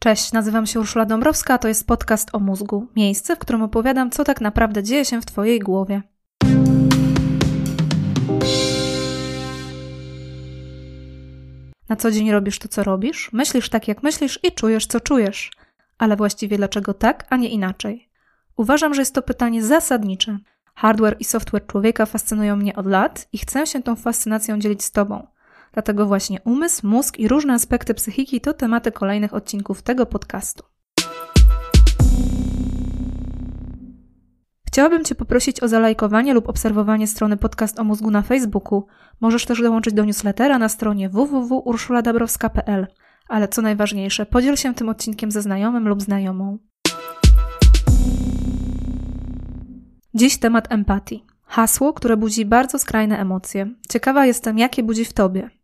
Cześć, nazywam się Urszula Dąbrowska, a to jest podcast o mózgu. Miejsce, w którym opowiadam, co tak naprawdę dzieje się w Twojej głowie. Na co dzień robisz to, co robisz, myślisz tak, jak myślisz i czujesz, co czujesz. Ale właściwie dlaczego tak, a nie inaczej? Uważam, że jest to pytanie zasadnicze. Hardware i software człowieka fascynują mnie od lat i chcę się tą fascynacją dzielić z Tobą. Dlatego właśnie umysł, mózg i różne aspekty psychiki to tematy kolejnych odcinków tego podcastu. Chciałabym Cię poprosić o zalajkowanie lub obserwowanie strony Podcast o Mózgu na Facebooku. Możesz też dołączyć do newslettera na stronie www.urszuladabrowska.pl. Ale co najważniejsze, podziel się tym odcinkiem ze znajomym lub znajomą. Dziś temat empatii. Hasło, które budzi bardzo skrajne emocje. Ciekawa jestem, jakie budzi w tobie.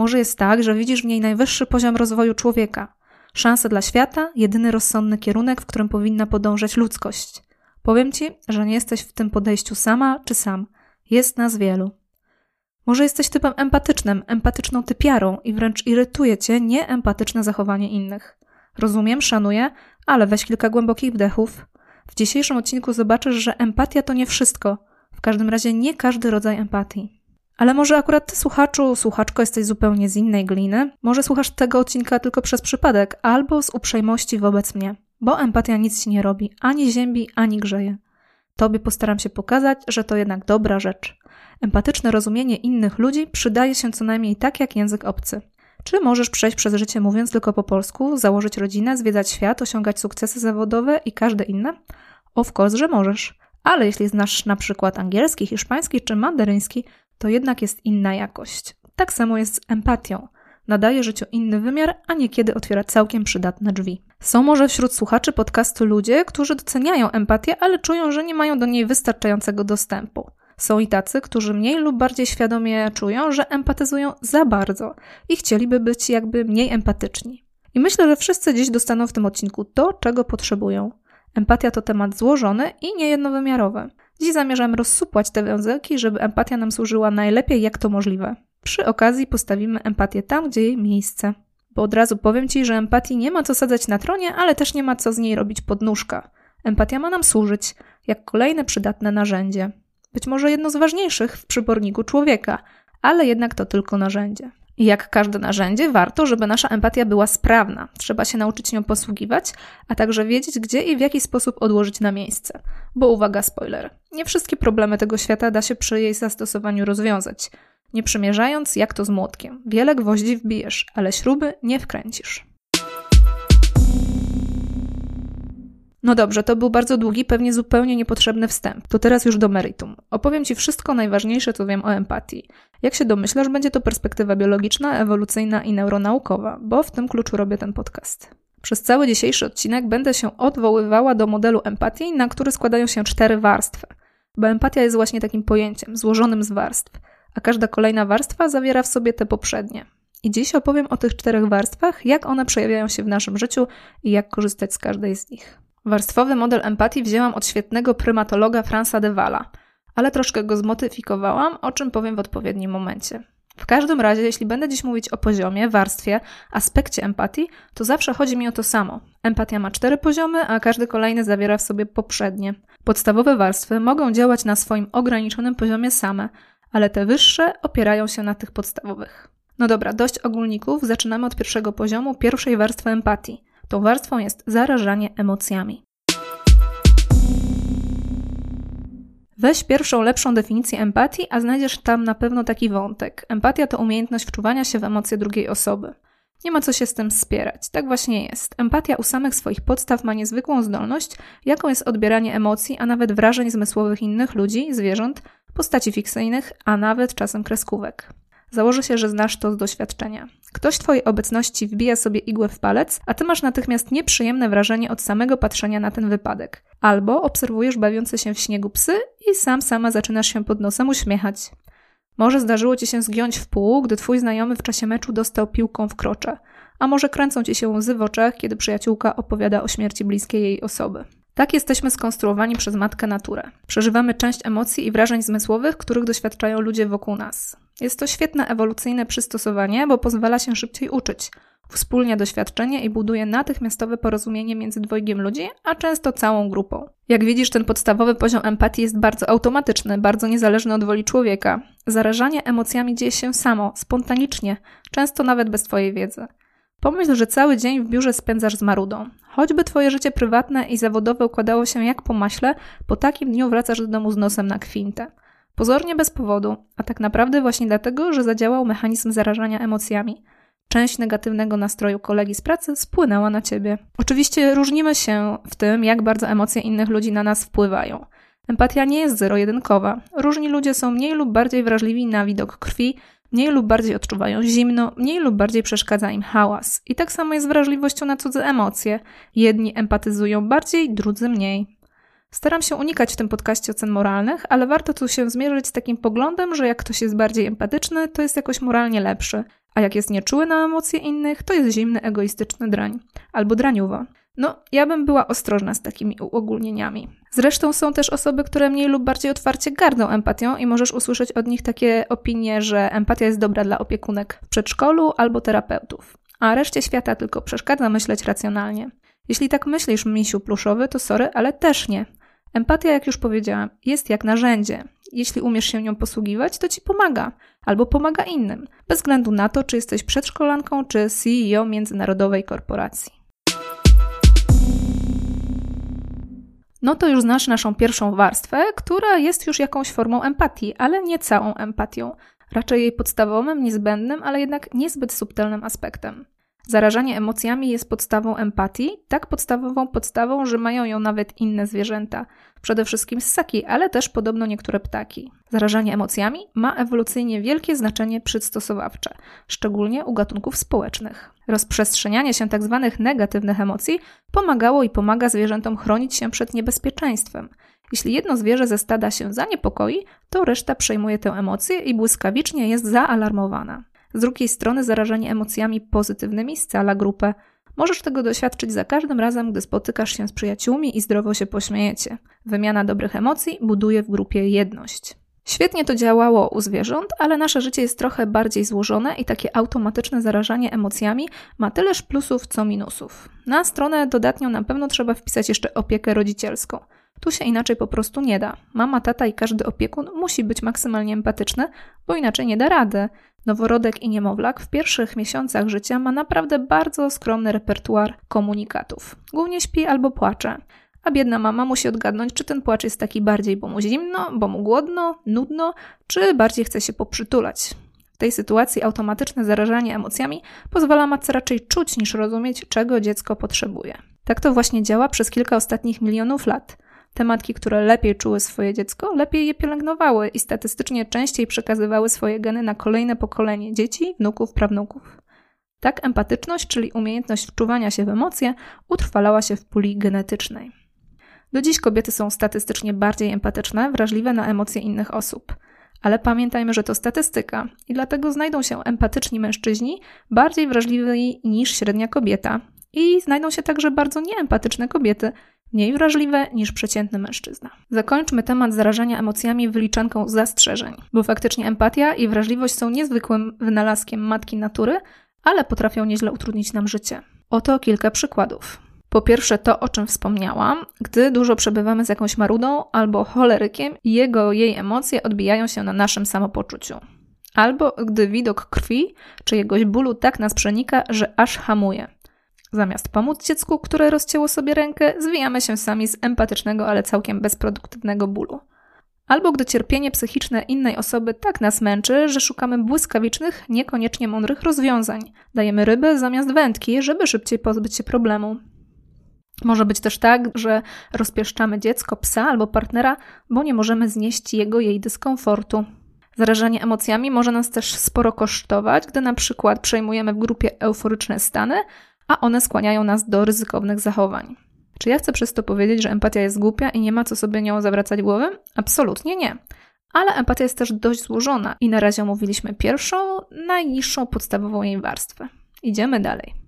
Może jest tak, że widzisz w niej najwyższy poziom rozwoju człowieka, szansę dla świata, jedyny rozsądny kierunek, w którym powinna podążać ludzkość. Powiem ci, że nie jesteś w tym podejściu sama czy sam. Jest nas wielu. Może jesteś typem empatycznym, empatyczną typiarą i wręcz irytuje cię nieempatyczne zachowanie innych. Rozumiem, szanuję, ale weź kilka głębokich wdechów. W dzisiejszym odcinku zobaczysz, że empatia to nie wszystko. W każdym razie nie każdy rodzaj empatii. Ale może akurat ty, słuchaczu, słuchaczko, jesteś zupełnie z innej gliny? Może słuchasz tego odcinka tylko przez przypadek, albo z uprzejmości wobec mnie? Bo empatia nic ci nie robi, ani ziębi, ani grzeje. Tobie postaram się pokazać, że to jednak dobra rzecz. Empatyczne rozumienie innych ludzi przydaje się co najmniej tak jak język obcy. Czy możesz przejść przez życie mówiąc tylko po polsku, założyć rodzinę, zwiedzać świat, osiągać sukcesy zawodowe i każde inne? Of course, że możesz. Ale jeśli znasz na przykład angielski, hiszpański czy mandaryński, to jednak jest inna jakość. Tak samo jest z empatią. Nadaje życiu inny wymiar, a niekiedy otwiera całkiem przydatne drzwi. Są może wśród słuchaczy podcastu ludzie, którzy doceniają empatię, ale czują, że nie mają do niej wystarczającego dostępu. Są i tacy, którzy mniej lub bardziej świadomie czują, że empatyzują za bardzo i chcieliby być jakby mniej empatyczni. I myślę, że wszyscy dziś dostaną w tym odcinku to, czego potrzebują. Empatia to temat złożony i niejednowymiarowy. Dziś zamierzam rozsupłać te węzełki, żeby empatia nam służyła najlepiej jak to możliwe. Przy okazji postawimy empatię tam, gdzie jej miejsce. Bo od razu powiem Ci, że empatii nie ma co sadzać na tronie, ale też nie ma co z niej robić podnóżka. Empatia ma nam służyć jak kolejne przydatne narzędzie. Być może jedno z ważniejszych w przyborniku człowieka, ale jednak to tylko narzędzie. Jak każde narzędzie, warto, żeby nasza empatia była sprawna. Trzeba się nauczyć nią posługiwać, a także wiedzieć, gdzie i w jaki sposób odłożyć na miejsce. Bo uwaga, spoiler. Nie wszystkie problemy tego świata da się przy jej zastosowaniu rozwiązać. Nie przymierzając, jak to z młotkiem. Wiele gwoździ wbijesz, ale śruby nie wkręcisz. No dobrze, to był bardzo długi, pewnie zupełnie niepotrzebny wstęp. To teraz już do meritum. Opowiem Ci wszystko najważniejsze, co wiem o empatii. Jak się domyślasz, będzie to perspektywa biologiczna, ewolucyjna i neuronaukowa, bo w tym kluczu robię ten podcast. Przez cały dzisiejszy odcinek będę się odwoływała do modelu empatii, na który składają się cztery warstwy. Bo empatia jest właśnie takim pojęciem, złożonym z warstw, a każda kolejna warstwa zawiera w sobie te poprzednie. I dziś opowiem o tych czterech warstwach, jak one przejawiają się w naszym życiu i jak korzystać z każdej z nich. Warstwowy model empatii wzięłam od świetnego prymatologa Franza de Walla, ale troszkę go zmodyfikowałam, o czym powiem w odpowiednim momencie. W każdym razie, jeśli będę dziś mówić o poziomie, warstwie, aspekcie empatii, to zawsze chodzi mi o to samo. Empatia ma cztery poziomy, a każdy kolejny zawiera w sobie poprzednie. Podstawowe warstwy mogą działać na swoim ograniczonym poziomie same, ale te wyższe opierają się na tych podstawowych. No dobra, dość ogólników, zaczynamy od pierwszego poziomu, pierwszej warstwy empatii. Tą warstwą jest zarażanie emocjami. Weź pierwszą, lepszą definicję empatii, a znajdziesz tam na pewno taki wątek. Empatia to umiejętność wczuwania się w emocje drugiej osoby. Nie ma co się z tym spierać. Tak właśnie jest. Empatia u samych swoich podstaw ma niezwykłą zdolność, jaką jest odbieranie emocji, a nawet wrażeń zmysłowych innych ludzi, zwierząt, postaci fikcyjnych, a nawet czasem kreskówek. Założę się, że znasz to z doświadczenia. Ktoś Twojej obecności wbija sobie igłę w palec, a Ty masz natychmiast nieprzyjemne wrażenie od samego patrzenia na ten wypadek. Albo obserwujesz bawiące się w śniegu psy i sam sama zaczynasz się pod nosem uśmiechać. Może zdarzyło Ci się zgiąć w pół, gdy Twój znajomy w czasie meczu dostał piłką w krocze. A może kręcą Ci się łzy w oczach, kiedy przyjaciółka opowiada o śmierci bliskiej jej osoby. Tak jesteśmy skonstruowani przez matkę naturę. Przeżywamy część emocji i wrażeń zmysłowych, których doświadczają ludzie wokół nas. Jest to świetne ewolucyjne przystosowanie, bo pozwala się szybciej uczyć. wspólnie doświadczenie i buduje natychmiastowe porozumienie między dwojgiem ludzi, a często całą grupą. Jak widzisz, ten podstawowy poziom empatii jest bardzo automatyczny, bardzo niezależny od woli człowieka. Zarażanie emocjami dzieje się samo, spontanicznie, często nawet bez Twojej wiedzy. Pomyśl, że cały dzień w biurze spędzasz z marudą. Choćby Twoje życie prywatne i zawodowe układało się jak po maśle, po takim dniu wracasz do domu z nosem na kwintę. Pozornie bez powodu, a tak naprawdę właśnie dlatego, że zadziałał mechanizm zarażania emocjami. Część negatywnego nastroju kolegi z pracy spłynęła na ciebie. Oczywiście różnimy się w tym, jak bardzo emocje innych ludzi na nas wpływają. Empatia nie jest zero-jedynkowa. Różni ludzie są mniej lub bardziej wrażliwi na widok krwi, mniej lub bardziej odczuwają zimno, mniej lub bardziej przeszkadza im hałas. I tak samo jest z wrażliwością na cudze emocje. Jedni empatyzują bardziej, drudzy mniej. Staram się unikać w tym podcaście ocen moralnych, ale warto tu się zmierzyć z takim poglądem, że jak ktoś jest bardziej empatyczny, to jest jakoś moralnie lepszy, a jak jest nieczuły na emocje innych, to jest zimny, egoistyczny drań albo draniuwa. No, ja bym była ostrożna z takimi uogólnieniami. Zresztą są też osoby, które mniej lub bardziej otwarcie gardzą empatią i możesz usłyszeć od nich takie opinie, że empatia jest dobra dla opiekunek w przedszkolu albo terapeutów, a reszcie świata tylko przeszkadza myśleć racjonalnie. Jeśli tak myślisz, misiu pluszowy, to sorry, ale też nie. Empatia, jak już powiedziałam, jest jak narzędzie. Jeśli umiesz się nią posługiwać, to ci pomaga, albo pomaga innym, bez względu na to, czy jesteś przedszkolanką, czy CEO międzynarodowej korporacji. No to już znasz naszą pierwszą warstwę, która jest już jakąś formą empatii, ale nie całą empatią, raczej jej podstawowym, niezbędnym, ale jednak niezbyt subtelnym aspektem. Zarażanie emocjami jest podstawą empatii, tak podstawową podstawą, że mają ją nawet inne zwierzęta. Przede wszystkim ssaki, ale też podobno niektóre ptaki. Zarażanie emocjami ma ewolucyjnie wielkie znaczenie przystosowawcze, szczególnie u gatunków społecznych. Rozprzestrzenianie się tzw. Tak negatywnych emocji pomagało i pomaga zwierzętom chronić się przed niebezpieczeństwem. Jeśli jedno zwierzę ze stada się zaniepokoi, to reszta przejmuje tę emocję i błyskawicznie jest zaalarmowana. Z drugiej strony zarażenie emocjami pozytywnymi scala grupę. Możesz tego doświadczyć za każdym razem, gdy spotykasz się z przyjaciółmi i zdrowo się pośmiejecie. Wymiana dobrych emocji buduje w grupie jedność. Świetnie to działało u zwierząt, ale nasze życie jest trochę bardziej złożone i takie automatyczne zarażanie emocjami ma tyleż plusów co minusów. Na stronę dodatnią na pewno trzeba wpisać jeszcze opiekę rodzicielską. Tu się inaczej po prostu nie da. Mama, tata i każdy opiekun musi być maksymalnie empatyczny, bo inaczej nie da rady. Noworodek i niemowlak w pierwszych miesiącach życia ma naprawdę bardzo skromny repertuar komunikatów. Głównie śpi albo płacze. A biedna mama musi odgadnąć, czy ten płacz jest taki bardziej, bo mu zimno, bo mu głodno, nudno, czy bardziej chce się poprzytulać. W tej sytuacji automatyczne zarażanie emocjami pozwala matce raczej czuć niż rozumieć, czego dziecko potrzebuje. Tak to właśnie działa przez kilka ostatnich milionów lat. Te matki, które lepiej czuły swoje dziecko, lepiej je pielęgnowały i statystycznie częściej przekazywały swoje geny na kolejne pokolenie dzieci, wnuków, prawnuków. Tak empatyczność, czyli umiejętność wczuwania się w emocje, utrwalała się w puli genetycznej. Do dziś kobiety są statystycznie bardziej empatyczne, wrażliwe na emocje innych osób. Ale pamiętajmy, że to statystyka i dlatego znajdą się empatyczni mężczyźni bardziej wrażliwi niż średnia kobieta. I znajdą się także bardzo nieempatyczne kobiety, mniej wrażliwe niż przeciętny mężczyzna. Zakończmy temat zarażania emocjami wyliczanką zastrzeżeń, bo faktycznie empatia i wrażliwość są niezwykłym wynalazkiem matki natury, ale potrafią nieźle utrudnić nam życie. Oto kilka przykładów. Po pierwsze, to o czym wspomniałam, gdy dużo przebywamy z jakąś marudą albo cholerykiem, jego, jej emocje odbijają się na naszym samopoczuciu. Albo gdy widok krwi czy jegoś bólu tak nas przenika, że aż hamuje. Zamiast pomóc dziecku, które rozcięło sobie rękę, zwijamy się sami z empatycznego, ale całkiem bezproduktywnego bólu. Albo gdy cierpienie psychiczne innej osoby tak nas męczy, że szukamy błyskawicznych, niekoniecznie mądrych rozwiązań. Dajemy rybę zamiast wędki, żeby szybciej pozbyć się problemu. Może być też tak, że rozpieszczamy dziecko, psa albo partnera, bo nie możemy znieść jego jej dyskomfortu. Zarażenie emocjami może nas też sporo kosztować, gdy na przykład przejmujemy w grupie euforyczne stany, a one skłaniają nas do ryzykownych zachowań. Czy ja chcę przez to powiedzieć, że empatia jest głupia i nie ma co sobie nią zawracać głowy? Absolutnie nie. Ale empatia jest też dość złożona i na razie omówiliśmy pierwszą, najniższą, podstawową jej warstwę. Idziemy dalej.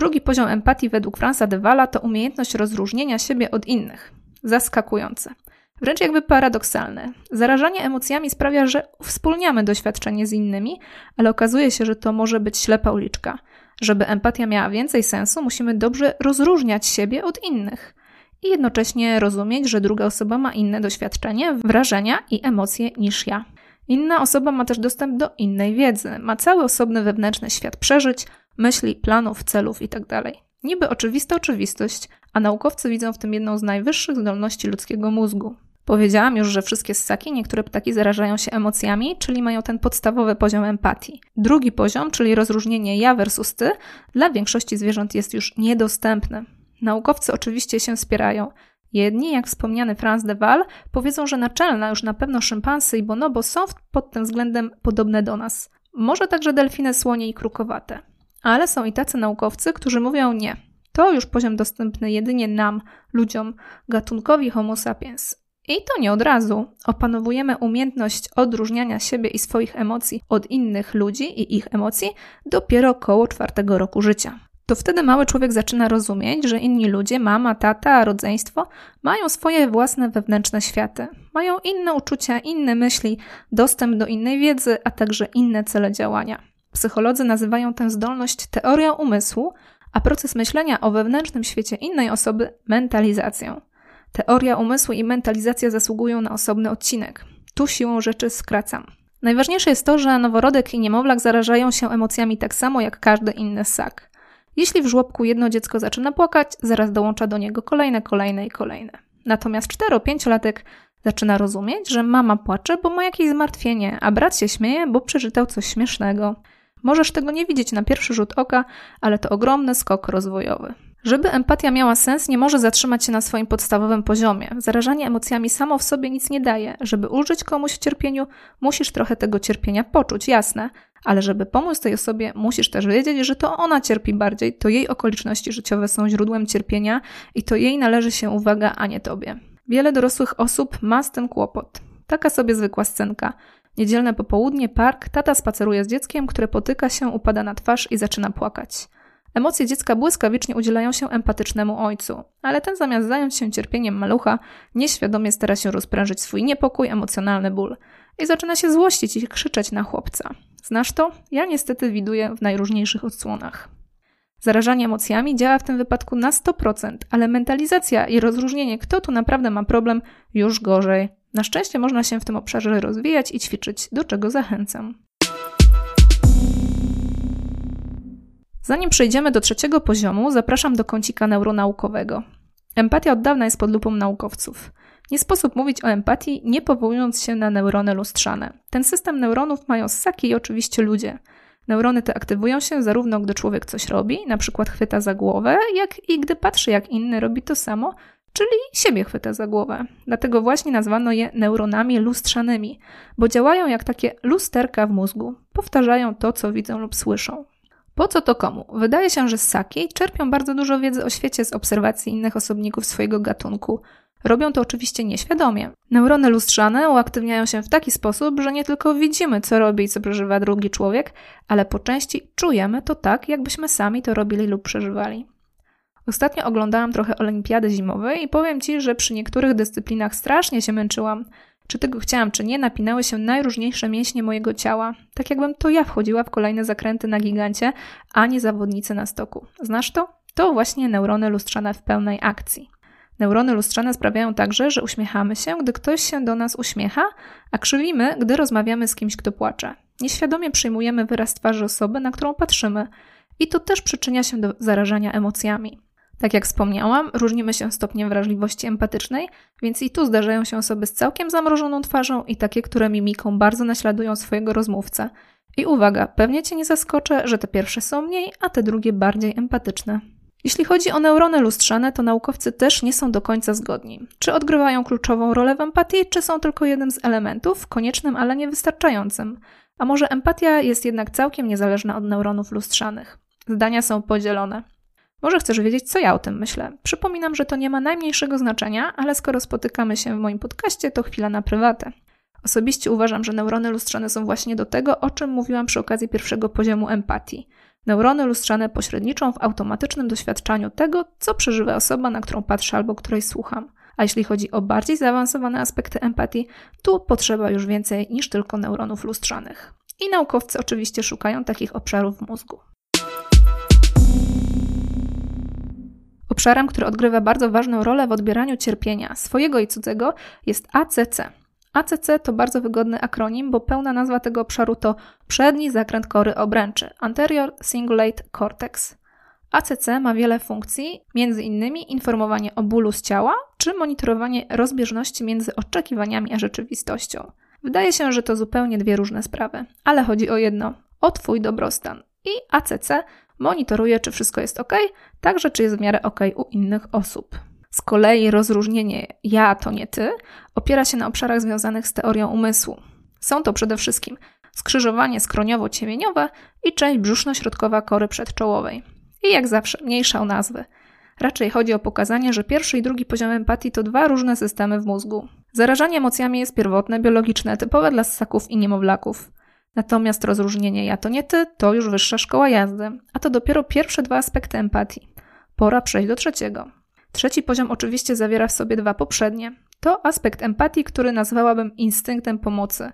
Drugi poziom empatii według Franza de Walla to umiejętność rozróżnienia siebie od innych. Zaskakujące. Wręcz jakby paradoksalne. Zarażanie emocjami sprawia, że wspólniamy doświadczenie z innymi, ale okazuje się, że to może być ślepa uliczka. Żeby empatia miała więcej sensu, musimy dobrze rozróżniać siebie od innych i jednocześnie rozumieć, że druga osoba ma inne doświadczenie, wrażenia i emocje niż ja. Inna osoba ma też dostęp do innej wiedzy, ma cały osobny wewnętrzny świat przeżyć, myśli, planów, celów itd. Tak Niby oczywista oczywistość, a naukowcy widzą w tym jedną z najwyższych zdolności ludzkiego mózgu. Powiedziałam już, że wszystkie ssaki, niektóre ptaki zarażają się emocjami, czyli mają ten podstawowy poziom empatii. Drugi poziom, czyli rozróżnienie ja versus ty, dla większości zwierząt jest już niedostępny. Naukowcy oczywiście się wspierają. Jedni, jak wspomniany Franz de Waal, powiedzą, że naczelna już na pewno szympansy i bonobo są pod tym względem podobne do nas. Może także delfiny słonie i krukowate. Ale są i tacy naukowcy, którzy mówią nie. To już poziom dostępny jedynie nam, ludziom, gatunkowi Homo sapiens. I to nie od razu. Opanowujemy umiejętność odróżniania siebie i swoich emocji od innych ludzi i ich emocji dopiero około czwartego roku życia to wtedy mały człowiek zaczyna rozumieć, że inni ludzie, mama, tata, rodzeństwo, mają swoje własne wewnętrzne światy, mają inne uczucia, inne myśli, dostęp do innej wiedzy, a także inne cele działania. Psycholodzy nazywają tę zdolność teorią umysłu, a proces myślenia o wewnętrznym świecie innej osoby mentalizacją. Teoria umysłu i mentalizacja zasługują na osobny odcinek. Tu siłą rzeczy skracam. Najważniejsze jest to, że noworodek i niemowlak zarażają się emocjami tak samo jak każdy inny ssak. Jeśli w żłobku jedno dziecko zaczyna płakać, zaraz dołącza do niego kolejne, kolejne i kolejne. Natomiast 4-5-latek zaczyna rozumieć, że mama płacze, bo ma jakieś zmartwienie, a brat się śmieje, bo przeczytał coś śmiesznego. Możesz tego nie widzieć na pierwszy rzut oka, ale to ogromny skok rozwojowy. Żeby empatia miała sens, nie może zatrzymać się na swoim podstawowym poziomie. Zarażanie emocjami samo w sobie nic nie daje. Żeby ulżyć komuś w cierpieniu, musisz trochę tego cierpienia poczuć, jasne, ale żeby pomóc tej osobie, musisz też wiedzieć, że to ona cierpi bardziej, to jej okoliczności życiowe są źródłem cierpienia i to jej należy się uwaga, a nie tobie. Wiele dorosłych osób ma z tym kłopot. Taka sobie zwykła scenka. Niedzielne popołudnie, park, tata spaceruje z dzieckiem, które potyka się, upada na twarz i zaczyna płakać. Emocje dziecka błyskawicznie udzielają się empatycznemu ojcu, ale ten zamiast zająć się cierpieniem malucha, nieświadomie stara się rozprężyć swój niepokój, emocjonalny ból i zaczyna się złościć i krzyczeć na chłopca. Znasz to? Ja niestety widuję w najróżniejszych odsłonach. Zarażanie emocjami działa w tym wypadku na 100%, ale mentalizacja i rozróżnienie, kto tu naprawdę ma problem, już gorzej. Na szczęście można się w tym obszarze rozwijać i ćwiczyć, do czego zachęcam. Zanim przejdziemy do trzeciego poziomu, zapraszam do kącika neuronaukowego. Empatia od dawna jest pod lupą naukowców. Nie sposób mówić o empatii, nie powołując się na neurony lustrzane. Ten system neuronów mają ssaki i oczywiście ludzie. Neurony te aktywują się zarówno gdy człowiek coś robi, na przykład chwyta za głowę, jak i gdy patrzy jak inny robi to samo, czyli siebie chwyta za głowę. Dlatego właśnie nazwano je neuronami lustrzanymi, bo działają jak takie lusterka w mózgu. Powtarzają to, co widzą lub słyszą. Po co to komu? Wydaje się, że ssaki czerpią bardzo dużo wiedzy o świecie z obserwacji innych osobników swojego gatunku. Robią to oczywiście nieświadomie. Neurony lustrzane uaktywniają się w taki sposób, że nie tylko widzimy, co robi i co przeżywa drugi człowiek, ale po części czujemy to tak, jakbyśmy sami to robili lub przeżywali. Ostatnio oglądałam trochę olimpiady zimowej i powiem Ci, że przy niektórych dyscyplinach strasznie się męczyłam. Czy tego chciałam, czy nie, napinały się najróżniejsze mięśnie mojego ciała, tak jakbym to ja wchodziła w kolejne zakręty na gigancie, a nie zawodnicy na stoku. Znasz to? To właśnie neurony lustrzane w pełnej akcji. Neurony lustrzane sprawiają także, że uśmiechamy się, gdy ktoś się do nas uśmiecha, a krzywimy, gdy rozmawiamy z kimś, kto płacze. Nieświadomie przyjmujemy wyraz twarzy osoby, na którą patrzymy, i to też przyczynia się do zarażania emocjami. Tak jak wspomniałam, różnimy się stopniem wrażliwości empatycznej, więc i tu zdarzają się osoby z całkiem zamrożoną twarzą i takie, które mimiką bardzo naśladują swojego rozmówcę. I uwaga, pewnie cię nie zaskoczę, że te pierwsze są mniej, a te drugie bardziej empatyczne. Jeśli chodzi o neurony lustrzane, to naukowcy też nie są do końca zgodni. Czy odgrywają kluczową rolę w empatii, czy są tylko jednym z elementów, koniecznym, ale niewystarczającym? A może empatia jest jednak całkiem niezależna od neuronów lustrzanych? Zdania są podzielone. Może chcesz wiedzieć, co ja o tym myślę. Przypominam, że to nie ma najmniejszego znaczenia, ale skoro spotykamy się w moim podcaście, to chwila na prywatę. Osobiście uważam, że neurony lustrzane są właśnie do tego, o czym mówiłam przy okazji pierwszego poziomu empatii. Neurony lustrzane pośredniczą w automatycznym doświadczaniu tego, co przeżywa osoba, na którą patrzę albo której słucham. A jeśli chodzi o bardziej zaawansowane aspekty empatii, tu potrzeba już więcej niż tylko neuronów lustrzanych. I naukowcy oczywiście szukają takich obszarów w mózgu. Obszarem, który odgrywa bardzo ważną rolę w odbieraniu cierpienia swojego i cudzego, jest ACC. ACC to bardzo wygodny akronim, bo pełna nazwa tego obszaru to przedni zakręt kory obręczy Anterior Cingulate Cortex. ACC ma wiele funkcji, innymi informowanie o bólu z ciała czy monitorowanie rozbieżności między oczekiwaniami a rzeczywistością. Wydaje się, że to zupełnie dwie różne sprawy, ale chodzi o jedno o Twój dobrostan. I ACC monitoruje, czy wszystko jest ok, także czy jest w miarę ok u innych osób. Z kolei rozróżnienie ja to nie ty opiera się na obszarach związanych z teorią umysłu. Są to przede wszystkim skrzyżowanie skroniowo-ciemieniowe i część brzuszno-środkowa kory przedczołowej. I jak zawsze, mniejsza o nazwy. Raczej chodzi o pokazanie, że pierwszy i drugi poziom empatii to dwa różne systemy w mózgu. Zarażanie emocjami jest pierwotne, biologiczne, typowe dla ssaków i niemowlaków. Natomiast rozróżnienie ja to nie ty to już wyższa szkoła jazdy, a to dopiero pierwsze dwa aspekty empatii. Pora przejść do trzeciego. Trzeci poziom oczywiście zawiera w sobie dwa poprzednie. To aspekt empatii, który nazwałabym instynktem pomocy.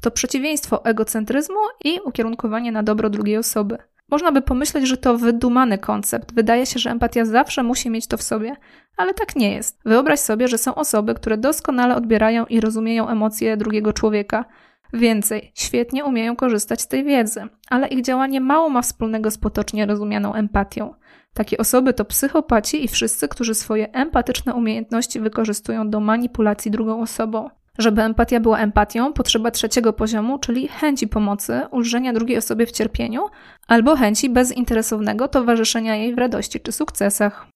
To przeciwieństwo egocentryzmu i ukierunkowanie na dobro drugiej osoby. Można by pomyśleć, że to wydumany koncept. Wydaje się, że empatia zawsze musi mieć to w sobie, ale tak nie jest. Wyobraź sobie, że są osoby, które doskonale odbierają i rozumieją emocje drugiego człowieka. Więcej, świetnie umieją korzystać z tej wiedzy, ale ich działanie mało ma wspólnego z potocznie rozumianą empatią. Takie osoby to psychopaci i wszyscy, którzy swoje empatyczne umiejętności wykorzystują do manipulacji drugą osobą. Żeby empatia była empatią, potrzeba trzeciego poziomu, czyli chęci pomocy, ulżenia drugiej osobie w cierpieniu, albo chęci bezinteresownego towarzyszenia jej w radości czy sukcesach.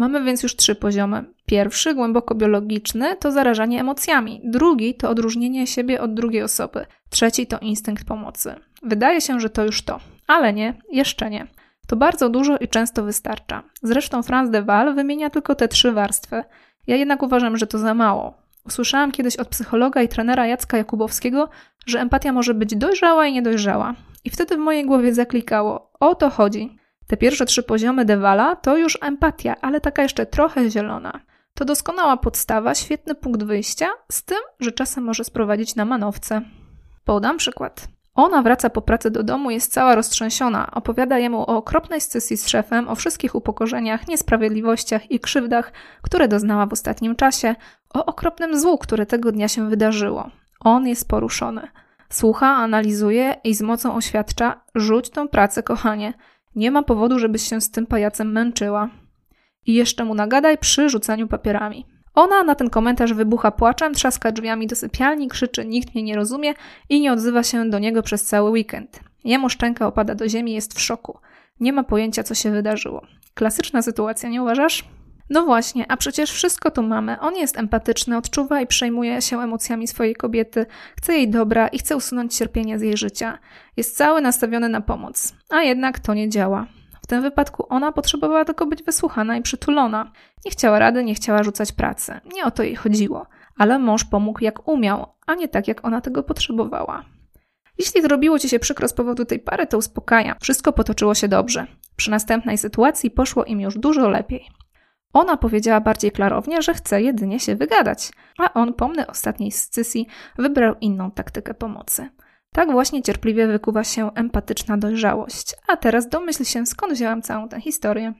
Mamy więc już trzy poziomy. Pierwszy, głęboko biologiczny, to zarażanie emocjami. Drugi to odróżnienie siebie od drugiej osoby. Trzeci to instynkt pomocy. Wydaje się, że to już to, ale nie, jeszcze nie. To bardzo dużo i często wystarcza. Zresztą Franz de Waal wymienia tylko te trzy warstwy. Ja jednak uważam, że to za mało. Usłyszałam kiedyś od psychologa i trenera Jacka Jakubowskiego, że empatia może być dojrzała i niedojrzała. I wtedy w mojej głowie zaklikało: o to chodzi. Te pierwsze trzy poziomy Dewala to już empatia, ale taka jeszcze trochę zielona. To doskonała podstawa, świetny punkt wyjścia, z tym, że czasem może sprowadzić na manowce. Podam przykład. Ona wraca po pracy do domu, jest cała roztrzęsiona. Opowiada jemu o okropnej scysji z szefem, o wszystkich upokorzeniach, niesprawiedliwościach i krzywdach, które doznała w ostatnim czasie, o okropnym złu, które tego dnia się wydarzyło. On jest poruszony. Słucha, analizuje i z mocą oświadcza: rzuć tą pracę, kochanie. Nie ma powodu, żebyś się z tym pajacem męczyła. I jeszcze mu nagadaj przy rzucaniu papierami. Ona na ten komentarz wybucha płaczem, trzaska drzwiami do sypialni, krzyczy nikt mnie nie rozumie i nie odzywa się do niego przez cały weekend. Jemu szczęka opada do ziemi, jest w szoku. Nie ma pojęcia, co się wydarzyło. Klasyczna sytuacja, nie uważasz? No właśnie, a przecież wszystko tu mamy. On jest empatyczny, odczuwa i przejmuje się emocjami swojej kobiety, chce jej dobra i chce usunąć cierpienie z jej życia. Jest cały nastawiony na pomoc, a jednak to nie działa tym wypadku ona potrzebowała tylko być wysłuchana i przytulona. Nie chciała rady, nie chciała rzucać pracy. Nie o to jej chodziło. Ale mąż pomógł jak umiał, a nie tak jak ona tego potrzebowała. Jeśli zrobiło ci się przykro z powodu tej pary, to uspokajam. Wszystko potoczyło się dobrze. Przy następnej sytuacji poszło im już dużo lepiej. Ona powiedziała bardziej klarownie, że chce jedynie się wygadać, a on, pomny ostatniej scysji, wybrał inną taktykę pomocy. Tak właśnie cierpliwie wykuwa się empatyczna dojrzałość. A teraz domyśl się, skąd wzięłam całą tę historię.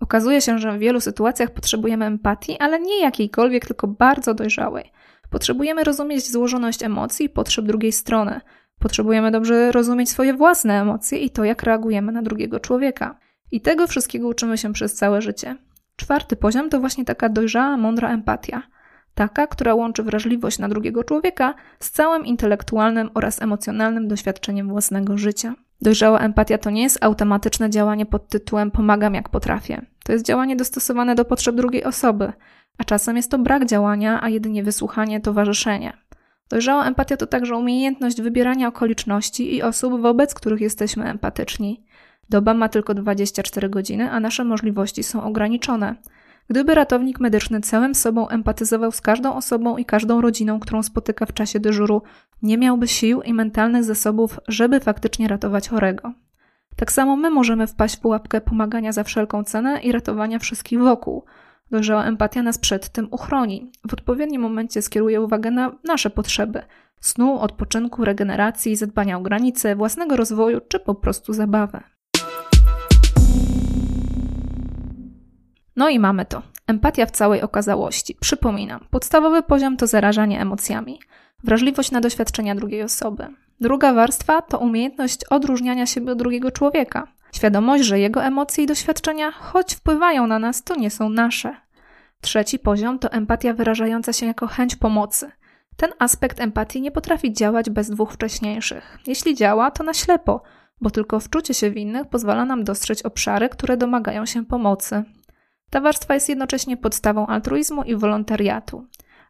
Okazuje się, że w wielu sytuacjach potrzebujemy empatii, ale nie jakiejkolwiek, tylko bardzo dojrzałej. Potrzebujemy rozumieć złożoność emocji i potrzeb drugiej strony. Potrzebujemy dobrze rozumieć swoje własne emocje i to, jak reagujemy na drugiego człowieka. I tego wszystkiego uczymy się przez całe życie. Czwarty poziom to właśnie taka dojrzała, mądra empatia – taka, która łączy wrażliwość na drugiego człowieka z całym intelektualnym oraz emocjonalnym doświadczeniem własnego życia. Dojrzała empatia to nie jest automatyczne działanie pod tytułem pomagam jak potrafię. To jest działanie dostosowane do potrzeb drugiej osoby, a czasem jest to brak działania, a jedynie wysłuchanie, towarzyszenie. Dojrzała empatia to także umiejętność wybierania okoliczności i osób, wobec których jesteśmy empatyczni. Doba ma tylko 24 godziny, a nasze możliwości są ograniczone. Gdyby ratownik medyczny całym sobą empatyzował z każdą osobą i każdą rodziną, którą spotyka w czasie dyżuru, nie miałby sił i mentalnych zasobów, żeby faktycznie ratować chorego. Tak samo my możemy wpaść w pułapkę pomagania za wszelką cenę i ratowania wszystkich wokół. Dojrzała empatia nas przed tym uchroni. W odpowiednim momencie skieruje uwagę na nasze potrzeby snu, odpoczynku, regeneracji, zadbania o granice, własnego rozwoju czy po prostu zabawę. No i mamy to. Empatia w całej okazałości. Przypominam, podstawowy poziom to zarażanie emocjami, wrażliwość na doświadczenia drugiej osoby. Druga warstwa to umiejętność odróżniania siebie od drugiego człowieka. Świadomość, że jego emocje i doświadczenia, choć wpływają na nas, to nie są nasze. Trzeci poziom to empatia wyrażająca się jako chęć pomocy. Ten aspekt empatii nie potrafi działać bez dwóch wcześniejszych. Jeśli działa, to na ślepo, bo tylko wczucie się w innych pozwala nam dostrzec obszary, które domagają się pomocy. Ta warstwa jest jednocześnie podstawą altruizmu i wolontariatu.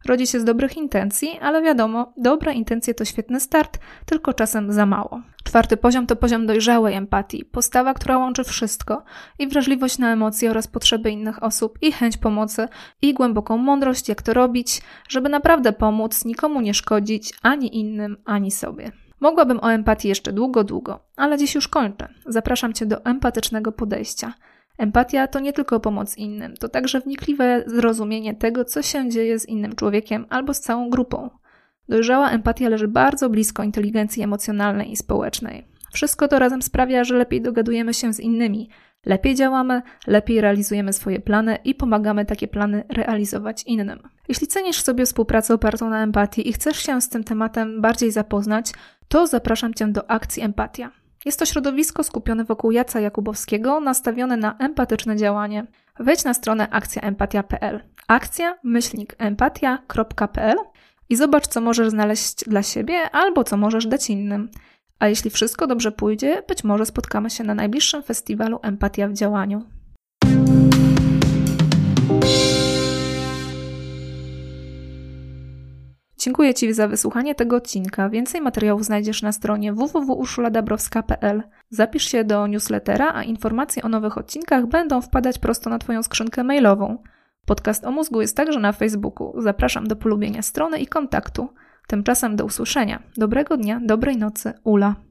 Rodzi się z dobrych intencji, ale wiadomo, dobre intencje to świetny start, tylko czasem za mało. Czwarty poziom to poziom dojrzałej empatii, postawa, która łączy wszystko i wrażliwość na emocje oraz potrzeby innych osób, i chęć pomocy, i głęboką mądrość, jak to robić, żeby naprawdę pomóc, nikomu nie szkodzić, ani innym, ani sobie. Mogłabym o empatii jeszcze długo, długo, ale dziś już kończę. Zapraszam Cię do empatycznego podejścia. Empatia to nie tylko pomoc innym, to także wnikliwe zrozumienie tego, co się dzieje z innym człowiekiem albo z całą grupą. Dojrzała empatia leży bardzo blisko inteligencji emocjonalnej i społecznej. Wszystko to razem sprawia, że lepiej dogadujemy się z innymi, lepiej działamy, lepiej realizujemy swoje plany i pomagamy takie plany realizować innym. Jeśli cenisz sobie współpracę opartą na empatii i chcesz się z tym tematem bardziej zapoznać, to zapraszam Cię do akcji Empatia. Jest to środowisko skupione wokół Jaca Jakubowskiego, nastawione na empatyczne działanie. Wejdź na stronę akcjaempatia.pl. Akcja empatia.pl i zobacz, co możesz znaleźć dla siebie albo co możesz dać innym. A jeśli wszystko dobrze pójdzie, być może spotkamy się na najbliższym festiwalu Empatia w działaniu. Dziękuję Ci za wysłuchanie tego odcinka. Więcej materiałów znajdziesz na stronie www.urszuladabrowska.pl. Zapisz się do newslettera, a informacje o nowych odcinkach będą wpadać prosto na Twoją skrzynkę mailową. Podcast o mózgu jest także na Facebooku. Zapraszam do polubienia strony i kontaktu. Tymczasem do usłyszenia. Dobrego dnia, dobrej nocy, Ula.